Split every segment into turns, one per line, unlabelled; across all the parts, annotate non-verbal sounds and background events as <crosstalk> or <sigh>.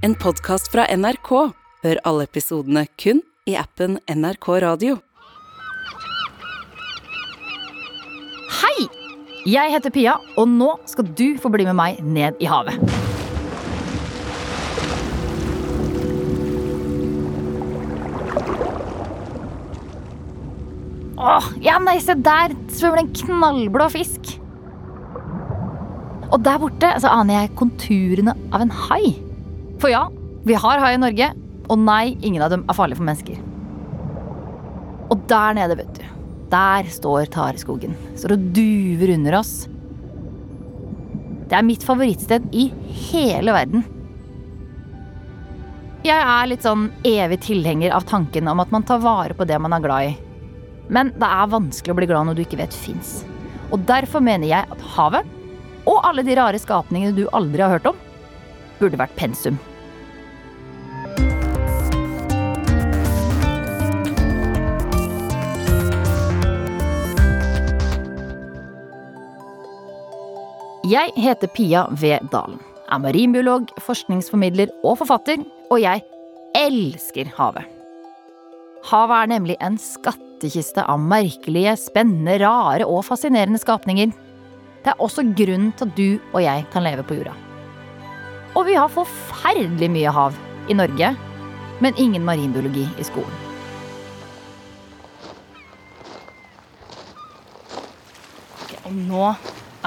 En podkast fra NRK. Hør alle episodene kun i appen NRK Radio.
Hei! Jeg heter Pia, og nå skal du få bli med meg ned i havet. Åh, ja, nei, se der svømmer det en knallblå fisk. Og der borte så aner jeg konturene av en hai. For ja, vi har hai i Norge, og nei, ingen av dem er farlige for mennesker. Og der nede, vet du, der står tareskogen. Står og duver under oss. Det er mitt favorittsted i hele verden. Jeg er litt sånn evig tilhenger av tanken om at man tar vare på det man er glad i. Men det er vanskelig å bli glad når du ikke vet fins. Og derfor mener jeg at havet, og alle de rare skapningene du aldri har hørt om, burde vært pensum. Jeg heter Pia V. Dalen. Er marinbiolog, forskningsformidler og forfatter, og jeg elsker havet. Havet er nemlig en skattkiste av merkelige, spennende, rare og fascinerende skapninger. Det er også grunnen til at du og jeg kan leve på jorda. Og vi har forferdelig mye hav i Norge, men ingen marinbiologi i skolen. Og nå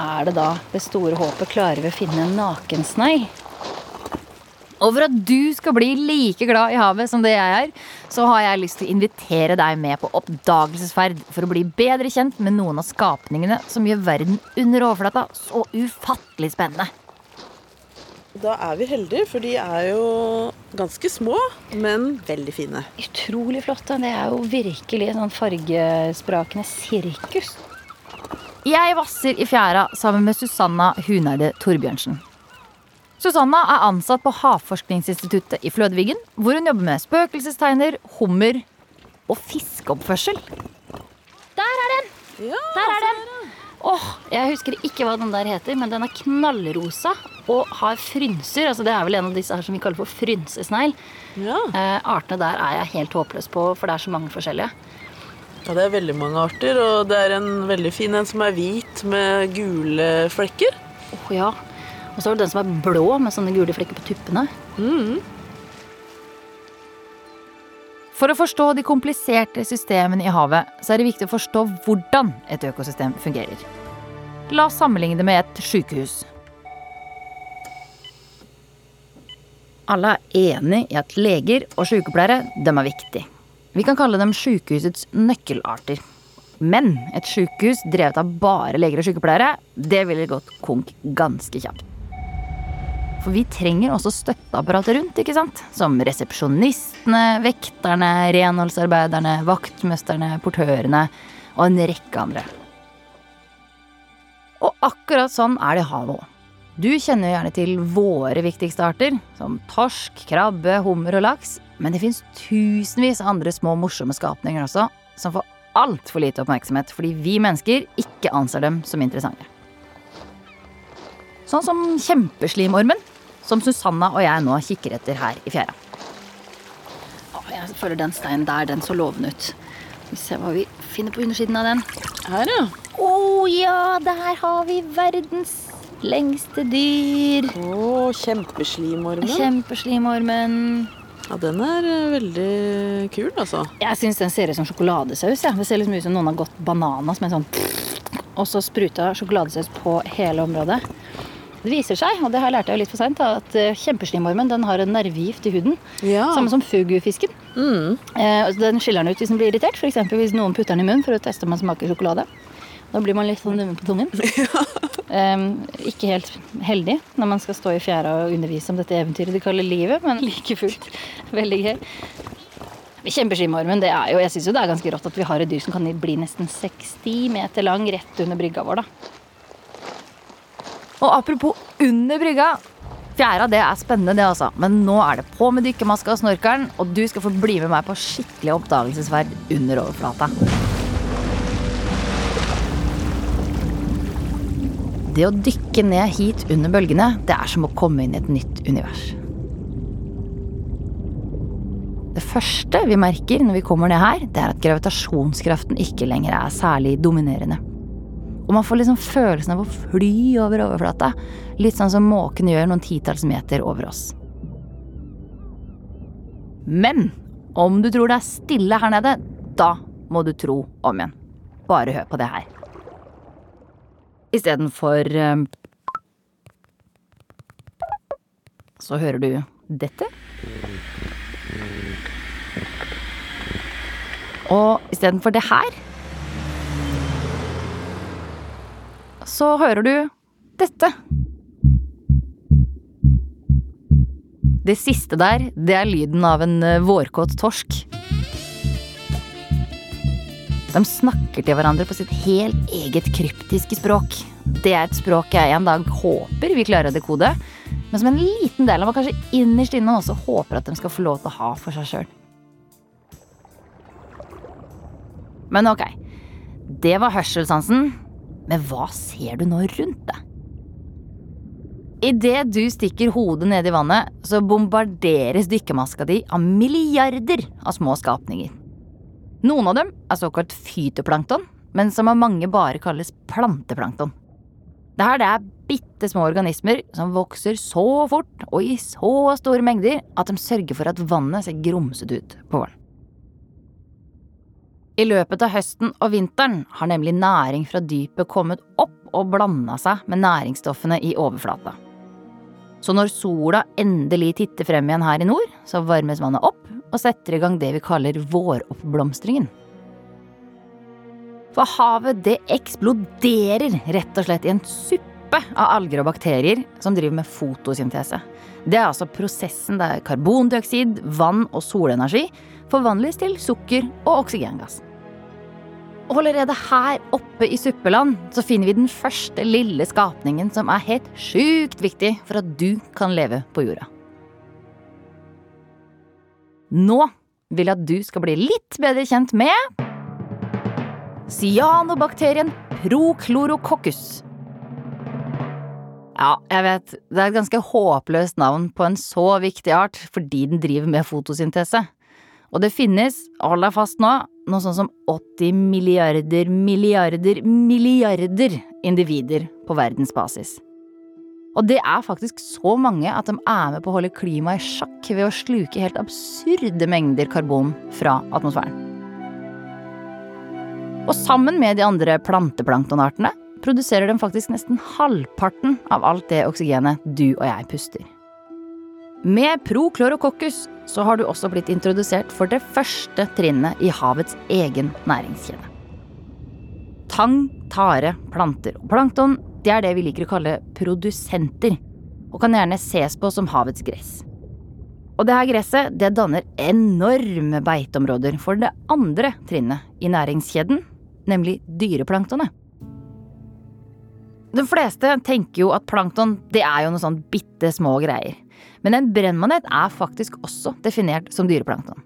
er det da det store håpet klarer vi å finne en nakensnei. For at du skal bli like glad i havet som det jeg er, så har jeg lyst til å invitere deg med på oppdagelsesferd for å bli bedre kjent med noen av skapningene som gjør verden under overflata så ufattelig spennende.
Da er vi heldige, for de er jo ganske små, men veldig fine.
Utrolig flotte. Det er jo virkelig sånn fargesprakende sirkus. Jeg vasser i fjæra sammen med Susanna Huneide Torbjørnsen. Susanna er ansatt på Havforskningsinstituttet i Flødevigen, hvor hun jobber med spøkelsestegner, hummer og fiskeoppførsel. Der er den!
Ja,
Der er den! Åh, Jeg husker ikke hva den der heter, men den er knallrosa og har frynser. Altså Det er vel en av disse her som vi kaller for frynsesnegl.
ja.
Eh, artene der er jeg helt håpløs på, for det er så mange forskjellige.
Ja, det er veldig mange arter, og det er en veldig fin en som er hvit med gule flekker.
Oh, ja. Og så er det den som er blå med sånne gule flekker på tuppene.
Mm.
For å forstå de kompliserte systemene i havet, så er det viktig å forstå hvordan et økosystem fungerer. La oss sammenligne det med et sykehus. Alle er enig i at leger og sykepleiere dem er viktig. Vi kan kalle dem sykehusets nøkkelarter. Men et sykehus drevet av bare leger og sykepleiere, det ville gått konk ganske kjapt. For vi trenger også støtteapparatet rundt, ikke sant? Som resepsjonistene, vekterne, renholdsarbeiderne, vaktmesterne, portørene og en rekke andre. Og akkurat sånn er det i havet òg. Du kjenner jo gjerne til våre viktigste arter, som torsk, krabbe, hummer og laks. Men det fins tusenvis av andre små morsomme skapninger også, som får altfor lite oppmerksomhet fordi vi mennesker ikke anser dem som interessante. Sånn som kjempeslimormen, som Susanna og jeg nå kikker etter her i fjæra. Jeg føler den steinen der, den så lovende ut. Vi ser hva vi finner på undersiden av den.
Her, ja.
Å ja, der har vi verdens lengste dyr.
Å, kjempeslimormen.
Kjempeslimormen.
Ja, den er eh, veldig kul, altså.
Jeg syns den ser ut som sjokoladesaus. Ja. Det ser liksom ut som noen har gått bananas med en sånn <sniffs> Og så spruta sjokoladesaus på hele området. Det viser seg, og det har jeg lært jeg litt for seint, at eh, kjempeslimormen den har en nervegift i huden.
Ja.
Samme som fugufisken.
Mm.
Eh, den skiller den ut hvis den blir irritert. F.eks. hvis noen putter den i munnen for å teste om den smaker sjokolade. Da blir man litt sånn nummen på tungen. <laughs> Eh, ikke helt heldig når man skal stå i fjæra og undervise om dette eventyret de kaller livet, men <laughs> like fullt veldig gøy. Kjempeskimormen, det er jo, jeg synes jo det er ganske rått at vi har et dyr som kan bli nesten 60 meter lang rett under brygga vår, da. Og apropos under brygga. Fjæra det er spennende, det altså. Men nå er det på med dykkermaska og snorkelen, og du skal få bli med meg på skikkelig oppdagelsesferd under overflata. Det å dykke ned hit under bølgene, det er som å komme inn i et nytt univers. Det første vi merker når vi kommer ned her, det er at gravitasjonskraften ikke lenger er særlig dominerende. Og man får liksom følelsen av å fly over overflata, litt sånn som måken gjør noen titalls meter over oss. Men om du tror det er stille her nede, da må du tro om igjen. Bare hør på det her. Istedenfor um, Så hører du dette. Og istedenfor det her Så hører du dette. Det siste der, det er lyden av en eh, vårkåt torsk. De snakker til hverandre på sitt helt eget kryptiske språk. Det er et språk jeg en dag håper vi klarer å dekode, men som en liten del av meg kanskje innerst inne også håper at de skal få lov til å ha for seg sjøl. Men ok, det var hørselssansen, men hva ser du nå rundt deg? Idet du stikker hodet ned i vannet, så bombarderes dykkermaska di av milliarder av små skapninger. Noen av dem er såkalt fytoplankton, men som av mange bare kalles planteplankton. Dette det er bitte små organismer som vokser så fort og i så store mengder at de sørger for at vannet ser grumsete ut på våren. I løpet av høsten og vinteren har nemlig næring fra dypet kommet opp og blanda seg med næringsstoffene i overflata. Så når sola endelig titter frem igjen her i nord, så varmes vannet opp og setter i gang det vi kaller våroppblomstringen. For havet det eksploderer rett og slett i en suppe av alger og bakterier som driver med fotosyntese. Det er altså prosessen der karbondioksid, vann og solenergi forvandles til sukker og oksygengass. Og allerede her oppe i suppeland så finner vi den første lille skapningen som er helt sjukt viktig for at du kan leve på jorda. Nå vil jeg at du skal bli litt bedre kjent med cyanobakterien prochlorococcus. Ja, jeg vet, det er et ganske håpløst navn på en så viktig art fordi den driver med fotosyntese. Og det finnes, hold deg fast nå, noe sånn som 80 milliarder, milliarder, milliarder individer på verdensbasis. Og det er faktisk så mange at de er med på å holde klimaet i sjakk ved å sluke helt absurde mengder karbon fra atmosfæren. Og sammen med de andre planteplanktonartene produserer de faktisk nesten halvparten av alt det oksygenet du og jeg puster. Med proklorokokkus så har du også blitt introdusert for det første trinnet i havets egen næringskjede. Tang, tare, planter og plankton det er det vi liker å kalle produsenter, og kan gjerne ses på som havets gress. Og det her gresset det danner enorme beiteområder for det andre trinnet i næringskjeden, nemlig dyreplanktonet. De fleste tenker jo at plankton det er jo noe sånn bitte små greier. Men en brennmanet er faktisk også definert som dyreplankton.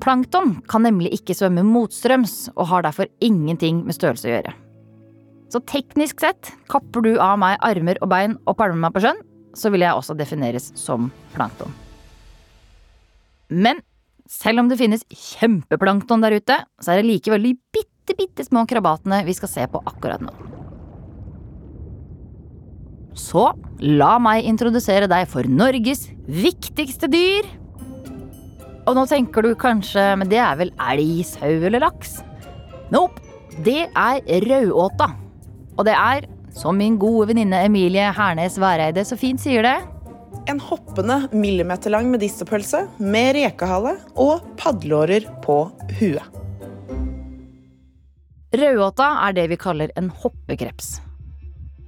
Plankton kan nemlig ikke svømme motstrøms og har derfor ingenting med størrelse å gjøre. Så teknisk sett, kapper du av meg armer og bein og palmer meg på sjøen, så vil jeg også defineres som plankton. Men selv om det finnes kjempeplankton der ute, så er det likevel de bitte, bitte små krabatene vi skal se på akkurat nå. Så la meg introdusere deg for Norges viktigste dyr. Og nå tenker du kanskje, men det er vel elg, sau eller laks? Nope, det er rødåta. Og det er, som min gode venninne Emilie Hernes Væreide så fint sier det
En hoppende millimeterlang medisterpølse med rekehale og padleårer på huet.
Rødåta er det vi kaller en hoppekreps.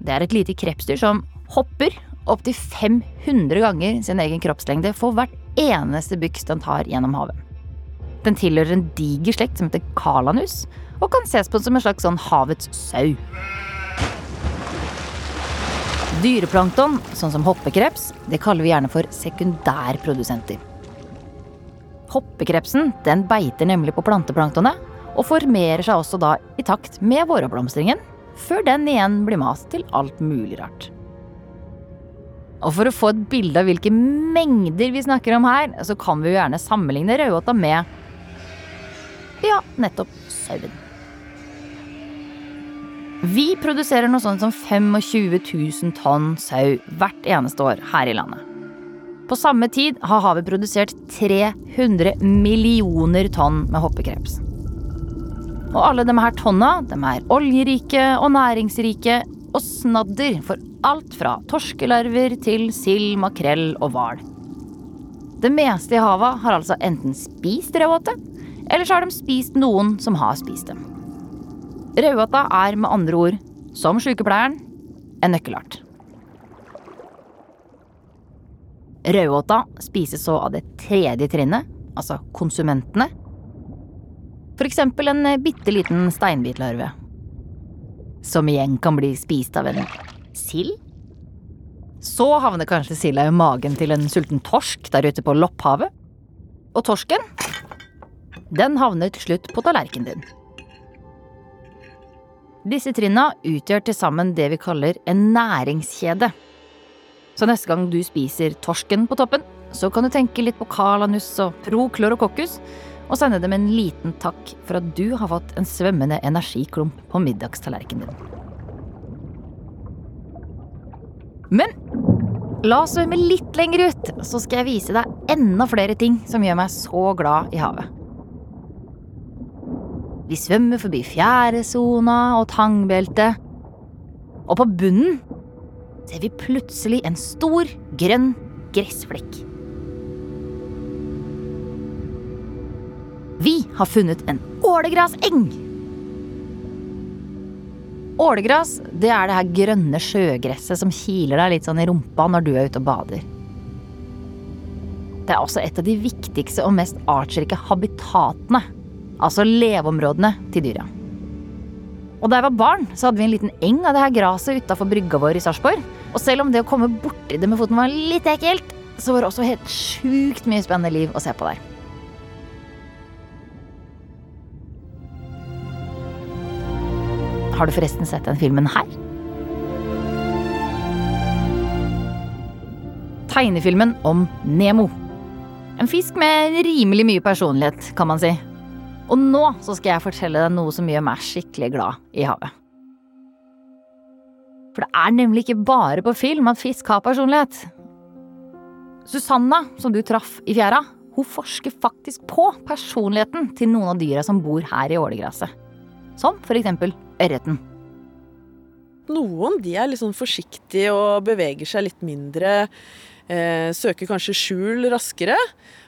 Det er et lite krepsdyr som hopper opptil 500 ganger sin egen kroppslengde for hvert eneste byks den tar gjennom havet. Den tilhører en diger slekt som heter kalanus, og kan ses på som en slags sånn havets sau. Dyreplankton, sånn som hoppekreps, det kaller vi gjerne for sekundærprodusenter. Hoppekrepsen den beiter nemlig på planteplanktonet, og formerer seg også da i takt med våroppblomstringen, før den igjen blir mast til alt mulig rart. Og for å få et bilde av hvilke mengder vi snakker om her, så kan vi jo gjerne sammenligne rødåta med ja, nettopp sauen. Vi produserer noe sånt som 25 000 tonn sau hvert eneste år her i landet. På samme tid har havet produsert 300 millioner tonn med hoppekreps. Og alle disse her tonna de er oljerike og næringsrike og snadder for alt fra torskelarver til sild, makrell og hval. Det meste i havet har altså enten spist raudåte, eller så har de spist noen som har spist dem. Raudåta er med andre ord, som sykepleieren, en nøkkelart. Raudåta spises så av det tredje trinnet, altså konsumentene. Eksempel en bitte liten steinbitlarve. Som igjen kan bli spist av en sild. Så havner kanskje silda i magen til en sulten torsk der ute på Lopphavet. Og torsken, den havner til slutt på tallerkenen din. Disse trinna utgjør til sammen det vi kaller en næringskjede. Så neste gang du spiser torsken på toppen, så kan du tenke litt på kalanus og proklorokokkus, og sende dem en liten takk for at du har fått en svømmende energiklump på middagstallerkenen din. Men la oss svømme litt lenger ut, så skal jeg vise deg enda flere ting som gjør meg så glad i havet. Vi svømmer forbi fjæresona og tangbeltet. Og på bunnen ser vi plutselig en stor, grønn gressflekk. Vi har funnet en ålegraseng! Ålegras det er det her grønne sjøgresset som kiler deg litt sånn i rumpa når du er ute og bader. Det er også et av de viktigste og mest artsrike habitatene, altså leveområdene til dyra. Og da jeg var barn, så hadde vi en liten eng av det her graset utafor brygga vår i Sarpsborg. Og selv om det å komme borti det med foten var litt ekkelt, så var det også helt sjukt mye spennende liv å se på der. Har du forresten sett den filmen her? Tegnefilmen om Nemo. En fisk med rimelig mye personlighet, kan man si. Og nå så skal jeg fortelle deg noe som gjør meg skikkelig glad i havet. For det er nemlig ikke bare på film at fisk har personlighet. Susanna, som du traff i fjæra, hun forsker faktisk på personligheten til noen av dyra som bor her i ålegraset. Som eksempel ørreten.
Noen de er litt sånn forsiktige og beveger seg litt mindre. Eh, søker kanskje skjul raskere.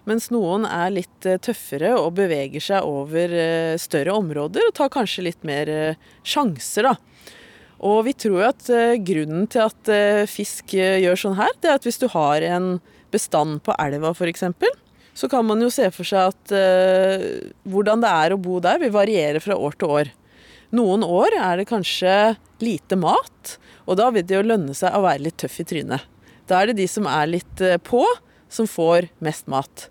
Mens noen er litt eh, tøffere og beveger seg over eh, større områder og tar kanskje litt mer eh, sjanser, da. Og vi tror at grunnen til at fisk gjør sånn her, det er at hvis du har en bestand på elva f.eks., så kan man jo se for seg at hvordan det er å bo der, vil variere fra år til år. Noen år er det kanskje lite mat, og da vil det jo lønne seg å være litt tøff i trynet. Da er det de som er litt på, som får mest mat.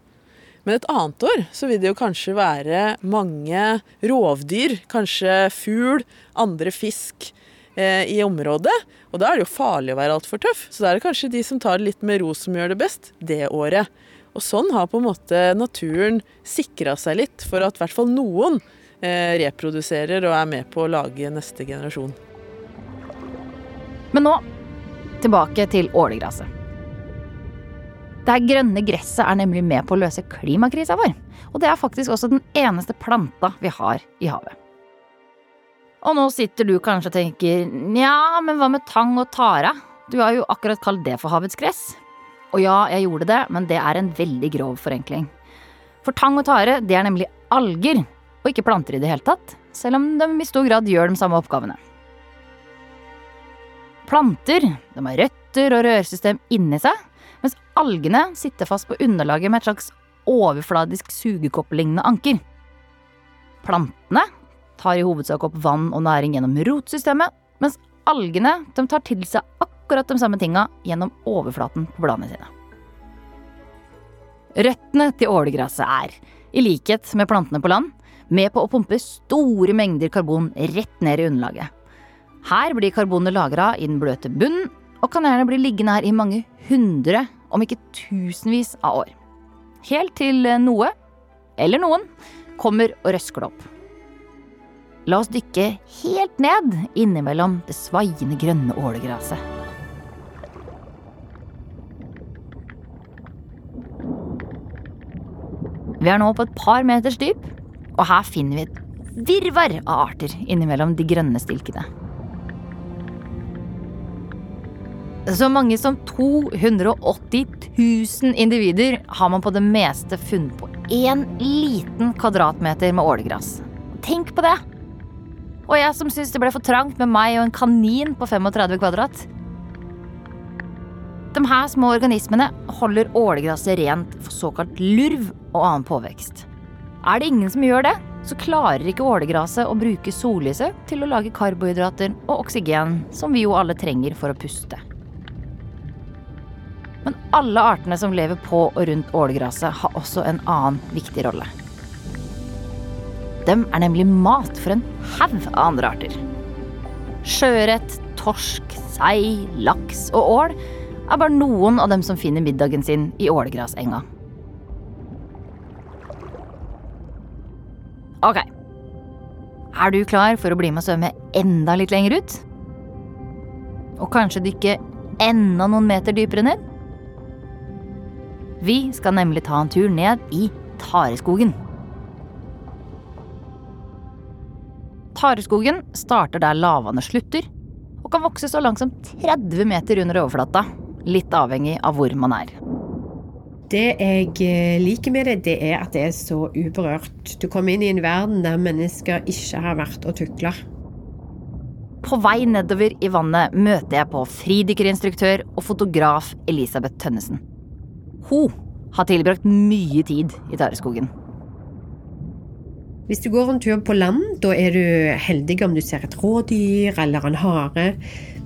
Men et annet år så vil det jo kanskje være mange rovdyr, kanskje fugl, andre fisk eh, i området. Og da er det jo farlig å være altfor tøff. Så da er det kanskje de som tar det litt med ro som gjør det best det året. Og sånn har på en måte naturen sikra seg litt for at i hvert fall noen eh, reproduserer og er med på å lage neste generasjon.
Men nå tilbake til ålegraset. Det grønne gresset er nemlig med på å løse klimakrisa vår. Og det er faktisk også den eneste planta vi har i havet. Og nå sitter du kanskje og tenker nja, men hva med tang og tare? Du har jo akkurat kalt det for havets gress. Og ja, jeg gjorde det, men det er en veldig grov forenkling. For tang og tare, det er nemlig alger, og ikke planter i det hele tatt. Selv om de i stor grad gjør de samme oppgavene. Planter de har røtter og rørsystem inni seg, algene sitter fast på underlaget med et slags overfladisk sugekopplignende anker. Plantene tar i hovedsak opp vann og næring gjennom rotsystemet, mens algene tar til seg akkurat de samme tinga gjennom overflaten på bladene sine. Røttene til ålegraset er, i likhet med plantene på land, med på å pumpe store mengder karbon rett ned i underlaget. Her blir karbonet lagra i den bløte bunnen, og kan gjerne bli liggende her i mange hundre, om ikke tusenvis av år. Helt til noe, eller noen, kommer og røsker det opp. La oss dykke helt ned innimellom det svaiende grønne ålegraset. Vi er nå på et par meters dyp, og her finner vi et virvar av arter innimellom de grønne stilkene. Så mange som 280 000 individer har man på det meste funnet på én liten kvadratmeter med ålegress. Tenk på det! Og jeg som syns det ble for trangt med meg og en kanin på 35 kvadrat. De her små organismene holder ålegresset rent for såkalt lurv og annen påvekst. Er det ingen som gjør det, så klarer ikke ålegresset å bruke sollyset til å lage karbohydrater og oksygen, som vi jo alle trenger for å puste. Alle artene som lever på og rundt ålegraset, har også en annen viktig rolle. De er nemlig mat for en haug av andre arter. Sjøørret, torsk, sei, laks og ål er bare noen av dem som finner middagen sin i ålegrasenga. Ok. Er du klar for å bli med og svømme enda litt lenger ut? Og kanskje dykke enda noen meter dypere ned? Vi skal nemlig ta en tur ned i tareskogen. Tareskogen starter der lavaene slutter, og kan vokse så langt som 30 meter under overflata. Litt avhengig av hvor man er.
Det jeg eh, liker med det, det er at det er så uberørt. Du kommer inn i en verden der mennesker ikke har vært og tukla.
På vei nedover i vannet møter jeg på fridykkerinstruktør og fotograf Elisabeth Tønnesen. Hun har tilbrakt mye tid i tareskogen.
Hvis du går en tur på land, da er du heldig om du ser et rådyr eller en hare.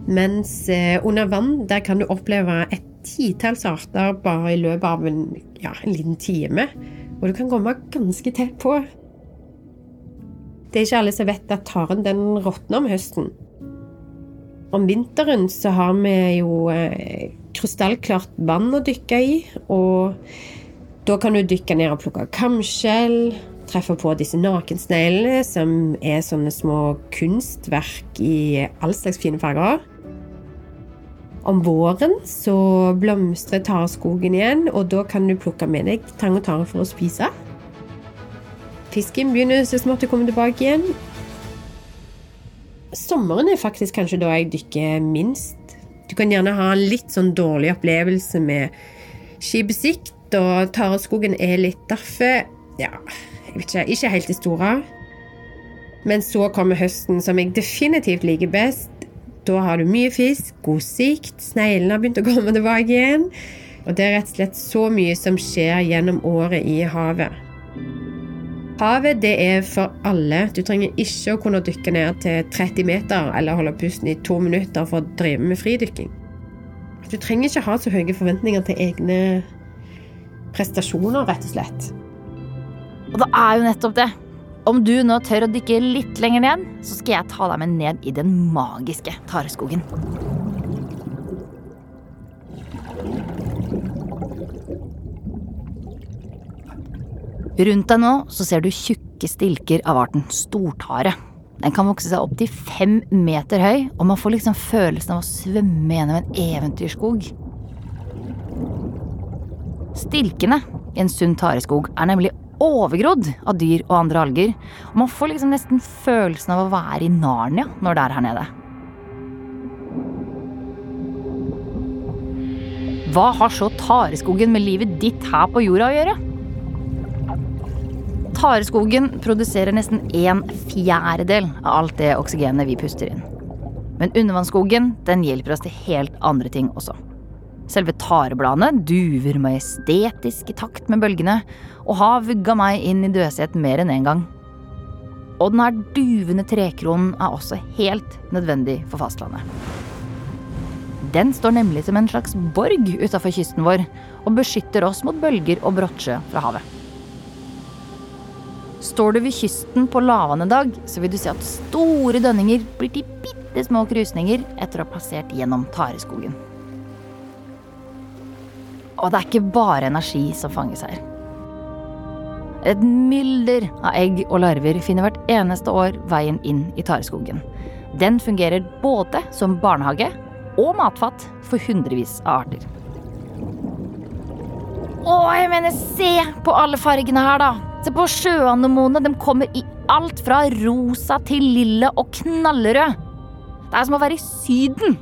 Mens eh, under vann, der kan du oppleve et titalls arter bare i løpet av en, ja, en liten time. Og du kan komme ganske tett på. Det er ikke alle som vet at taren den råtner om høsten. Om vinteren så har vi jo eh, krystallklart vann å dykke i, og da kan du dykke ned og plukke kamskjell, treffe på disse nakensneglene, som er sånne små kunstverk i all slags fine farger. Om våren så blomstrer tareskogen igjen, og da kan du plukke med deg tang og tare for å spise. Fisken begynner så smått å komme tilbake igjen. Sommeren er faktisk kanskje da jeg dykker minst. Du kan gjerne ha en litt sånn dårlig opplevelse med skipsikt, og tareskogen er litt derfor ja, jeg vet ikke, ikke helt store. Men så kommer høsten, som jeg definitivt liker best. Da har du mye fisk, god sikt, sneglene har begynt å komme tilbake igjen. Og det er rett og slett så mye som skjer gjennom året i havet. Havet det er for alle. Du trenger ikke å kunne dykke ned til 30 meter eller holde pusten i to minutter for å drive med fridykking. Du trenger ikke ha så høye forventninger til egne prestasjoner, rett og slett.
Og det er jo nettopp det. Om du nå tør å dykke litt lenger ned, så skal jeg ta deg med ned i den magiske tareskogen. Rundt deg nå så ser du tjukke stilker av arten stortare. Den kan vokse seg opptil fem meter høy, og man får liksom følelsen av å svømme gjennom en eventyrskog. Stilkene i en sunn tareskog er nemlig overgrodd av dyr og andre alger. Og man får liksom nesten følelsen av å være i Narnia når det er her nede. Hva har så tareskogen med livet ditt her på jorda å gjøre? Tareskogen produserer nesten en fjerdedel av alt det oksygenet vi puster inn. Men undervannsskogen den hjelper oss til helt andre ting også. Selve tarebladene duver majestetisk i takt med bølgene, og har vugga meg inn i døshet mer enn én en gang. Og den her duvende trekronen er også helt nødvendig for fastlandet. Den står nemlig som en slags borg utafor kysten vår, og beskytter oss mot bølger og brottsjø fra havet. Står du ved kysten på lavvann en dag, så vil du se at store dønninger blir til bitte små krusninger etter å ha passert gjennom tareskogen. Og det er ikke bare energi som fanges her. Et mylder av egg og larver finner hvert eneste år veien inn i tareskogen. Den fungerer både som barnehage og matfatt for hundrevis av arter. Å, jeg mener, se på alle fargene her, da! Se på sjøanemonene. De kommer i alt fra rosa til lilla og knallrød. Det er som å være i Syden.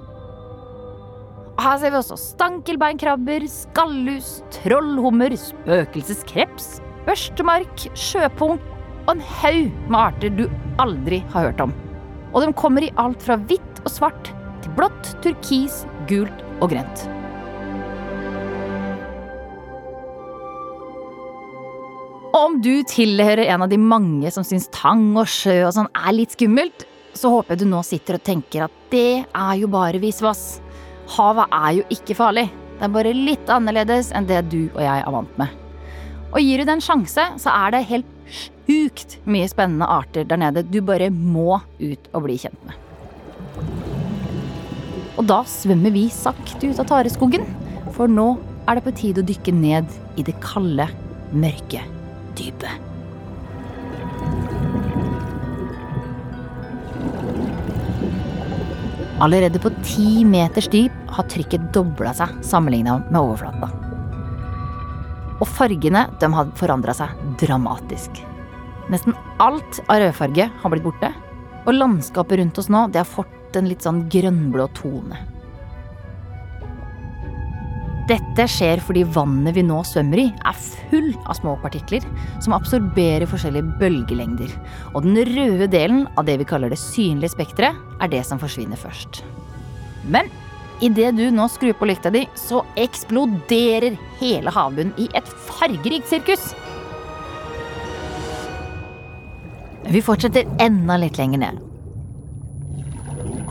Her ser vi også stankelbeinkrabber, skallus, trollhummer, spøkelseskreps, børstemark, sjøpung og en haug med arter du aldri har hørt om. Og de kommer i alt fra hvitt og svart til blått, turkis, gult og grønt. Og om du tilhører en av de mange som syns tang og sjø og sånn er litt skummelt, så håper jeg du nå sitter og tenker at det er jo bare visvas. Havet er jo ikke farlig. Det er bare litt annerledes enn det du og jeg er vant med. Og gir du det en sjanse, så er det helt sjukt mye spennende arter der nede du bare må ut og bli kjent med. Og da svømmer vi sakte ut av tareskogen, for nå er det på tide å dykke ned i det kalde, mørke dypet. Allerede på ti meters dyp har trykket dobla seg sammenligna med overflata. Og fargene de har forandra seg dramatisk. Nesten alt av rødfarge har blitt borte, og landskapet rundt oss nå det har fått en litt sånn grønnblå tone. Dette skjer fordi vannet vi nå svømmer i, er full av små partikler som absorberer forskjellige bølgelengder. Og den røde delen av det vi kaller det synlige spekteret, er det som forsvinner først. Men idet du nå skrur på lykta di, så eksploderer hele havbunnen i et fargerikt sirkus. Vi fortsetter enda litt lenger ned.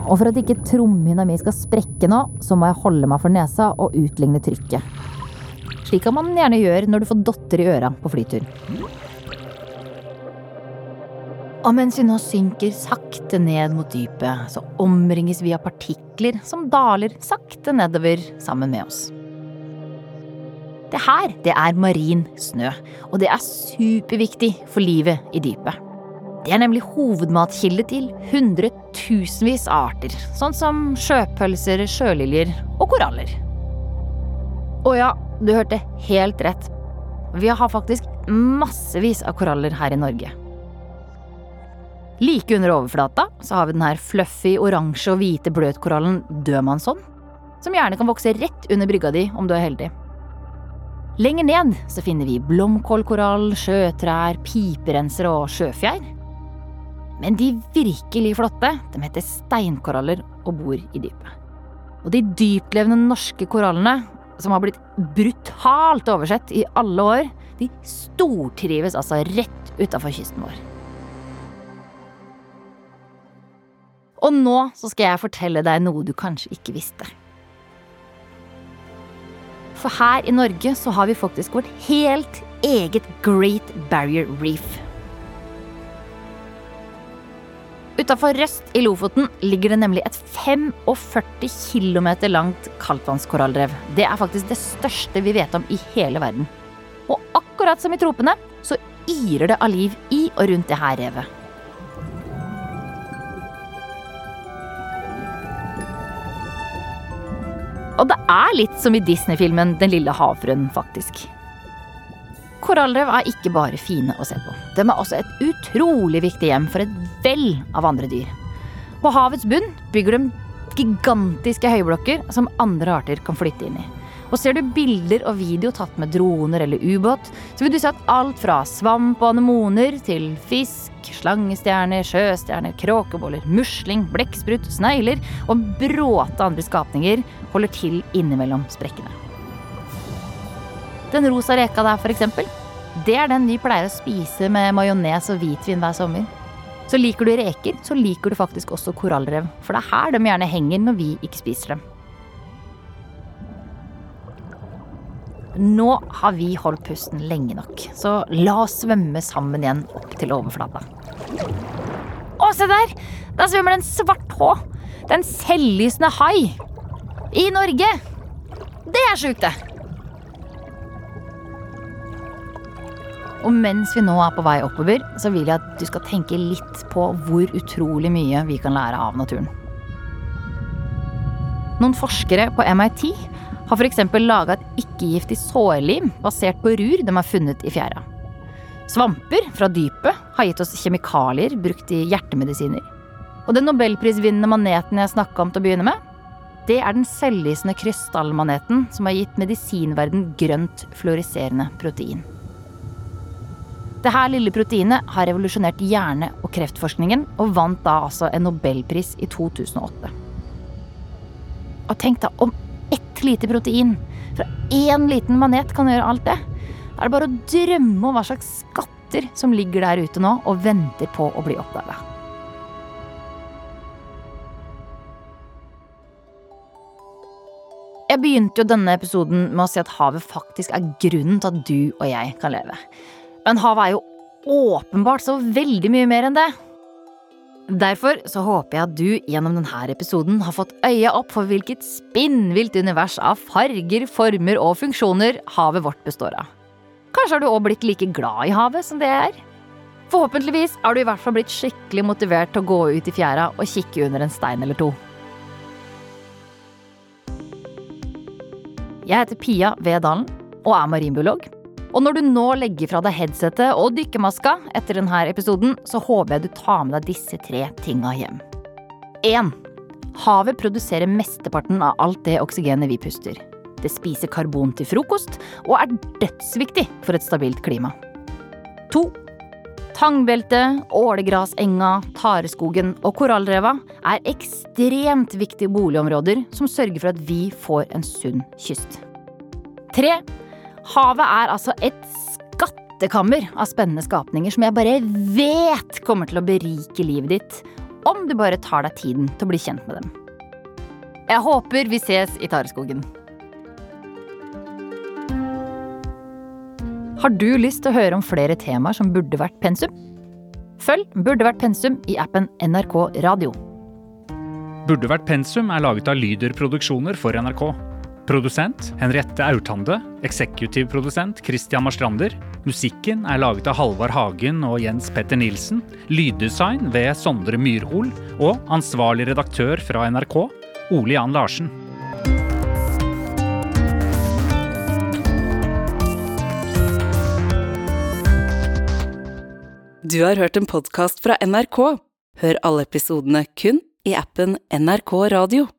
Og for at ikke trommehinna mi skal sprekke nå, så må jeg holde meg for nesa og utligne trykket. Slik kan man gjerne gjøre når du får dotter i øra på flytur. Og mens vi nå synker sakte ned mot dypet, så omringes vi av partikler som daler sakte nedover sammen med oss. Det her, det er marin snø, og det er superviktig for livet i dypet. Det er nemlig hovedmatkilde til hundretusenvis av arter, sånn som sjøpølser, sjøliljer og koraller. Å ja, du hørte helt rett. Vi har faktisk massevis av koraller her i Norge. Like under overflata så har vi den her fluffy oransje og hvite bløtkorallen dødmannsånd, som gjerne kan vokse rett under brygga di om du er heldig. Lenger ned så finner vi blomkålkorall, sjøtrær, piperenser og sjøfjær. Men de virkelig flotte de heter steinkoraller og bor i dypet. Og de dyptlevende norske korallene, som har blitt brutalt oversett i alle år, de stortrives altså rett utafor kysten vår. Og nå så skal jeg fortelle deg noe du kanskje ikke visste. For her i Norge så har vi faktisk vårt helt eget Great Barrier Reef. Utafor Røst i Lofoten ligger det nemlig et 45 km langt kaldtvannskorallrev. Det er faktisk det største vi vet om i hele verden. Og akkurat som i tropene, så yrer det av liv i og rundt det her revet. Og det er litt som i Disney-filmen Den lille havfruen, faktisk. Korallrev er ikke bare fine å se på. De er også et utrolig viktig hjem for et vell av andre dyr. På havets bunn bygger de gigantiske høyblokker som andre arter kan flytte inn i. Og ser du bilder og video tatt med droner eller ubåt, så vil du se at alt fra svamp og anemoner til fisk, slangestjerner, sjøstjerner, kråkeboller, musling, blekksprut, snegler og bråte andre skapninger holder til innimellom sprekkene. Den rosa reka der, eksempel, det er den vi pleier å spise med majones og hvitvin hver sommer. Så liker du reker, så liker du faktisk også korallrev. For det er her de gjerne henger når vi ikke spiser dem. Nå har vi holdt pusten lenge nok, så la oss svømme sammen igjen opp til overflata. Å, se der! Der svømmer det en svart hå. Det er en selvlysende hai! I Norge! Det er sjukt, det! Og mens vi nå er på vei oppover, så vil jeg at du skal tenke litt på hvor utrolig mye vi kan lære av naturen. Noen forskere på MIT har f.eks. laga et ikke-giftig sårlim basert på rur de har funnet i fjæra. Svamper fra dypet har gitt oss kjemikalier brukt i hjertemedisiner. Og den nobelprisvinnende maneten jeg snakka om til å begynne med, det er den selvlysende krystallmaneten som har gitt medisinverden grønt fluoriserende protein. Dette lille proteinet har revolusjonert hjerne- og kreftforskningen, og vant da altså en nobelpris i 2008. Og tenk da, om ett lite protein fra én liten manet kan gjøre alt det. Da er det bare å drømme om hva slags skatter som ligger der ute nå og venter på å bli oppdaga. Jeg begynte jo denne episoden med å si at havet faktisk er grunnen til at du og jeg kan leve. Men havet er jo åpenbart så veldig mye mer enn det. Derfor så håper jeg at du gjennom denne episoden har fått øya opp for hvilket spinnvilt univers av farger, former og funksjoner havet vårt består av. Kanskje har du òg blitt like glad i havet som det er? Forhåpentligvis har du i hvert fall blitt skikkelig motivert til å gå ut i fjæra og kikke under en stein eller to. Jeg heter Pia Vedalen Dalen og er marinbiolog. Og når du nå legger fra deg headsetet og dykkermaska etter denne episoden, så håper jeg du tar med deg disse tre tinga hjem. 1. Havet produserer mesteparten av alt det oksygenet vi puster. Det spiser karbon til frokost og er dødsviktig for et stabilt klima. 2. Tangbeltet, ålegrasenga, tareskogen og korallreva er ekstremt viktige boligområder som sørger for at vi får en sunn kyst. 3. Havet er altså et skattekammer av spennende skapninger som jeg bare vet kommer til å berike livet ditt, om du bare tar deg tiden til å bli kjent med dem. Jeg håper vi ses i Tareskogen. Har du lyst til å høre om flere temaer som burde vært pensum? Følg Burde vært pensum i appen NRK Radio.
Burde vært pensum er laget av Lyder Produksjoner for NRK. Produsent Henriette Aurtande. Eksekutiv produsent Christian Marstrander. Musikken er laget av Halvard Hagen og Jens Petter Nilsen. Lyddesign ved Sondre Myrhol. Og ansvarlig redaktør fra NRK, Ole Jan Larsen.
Du har hørt en podkast fra NRK. Hør alle episodene kun i appen NRK Radio.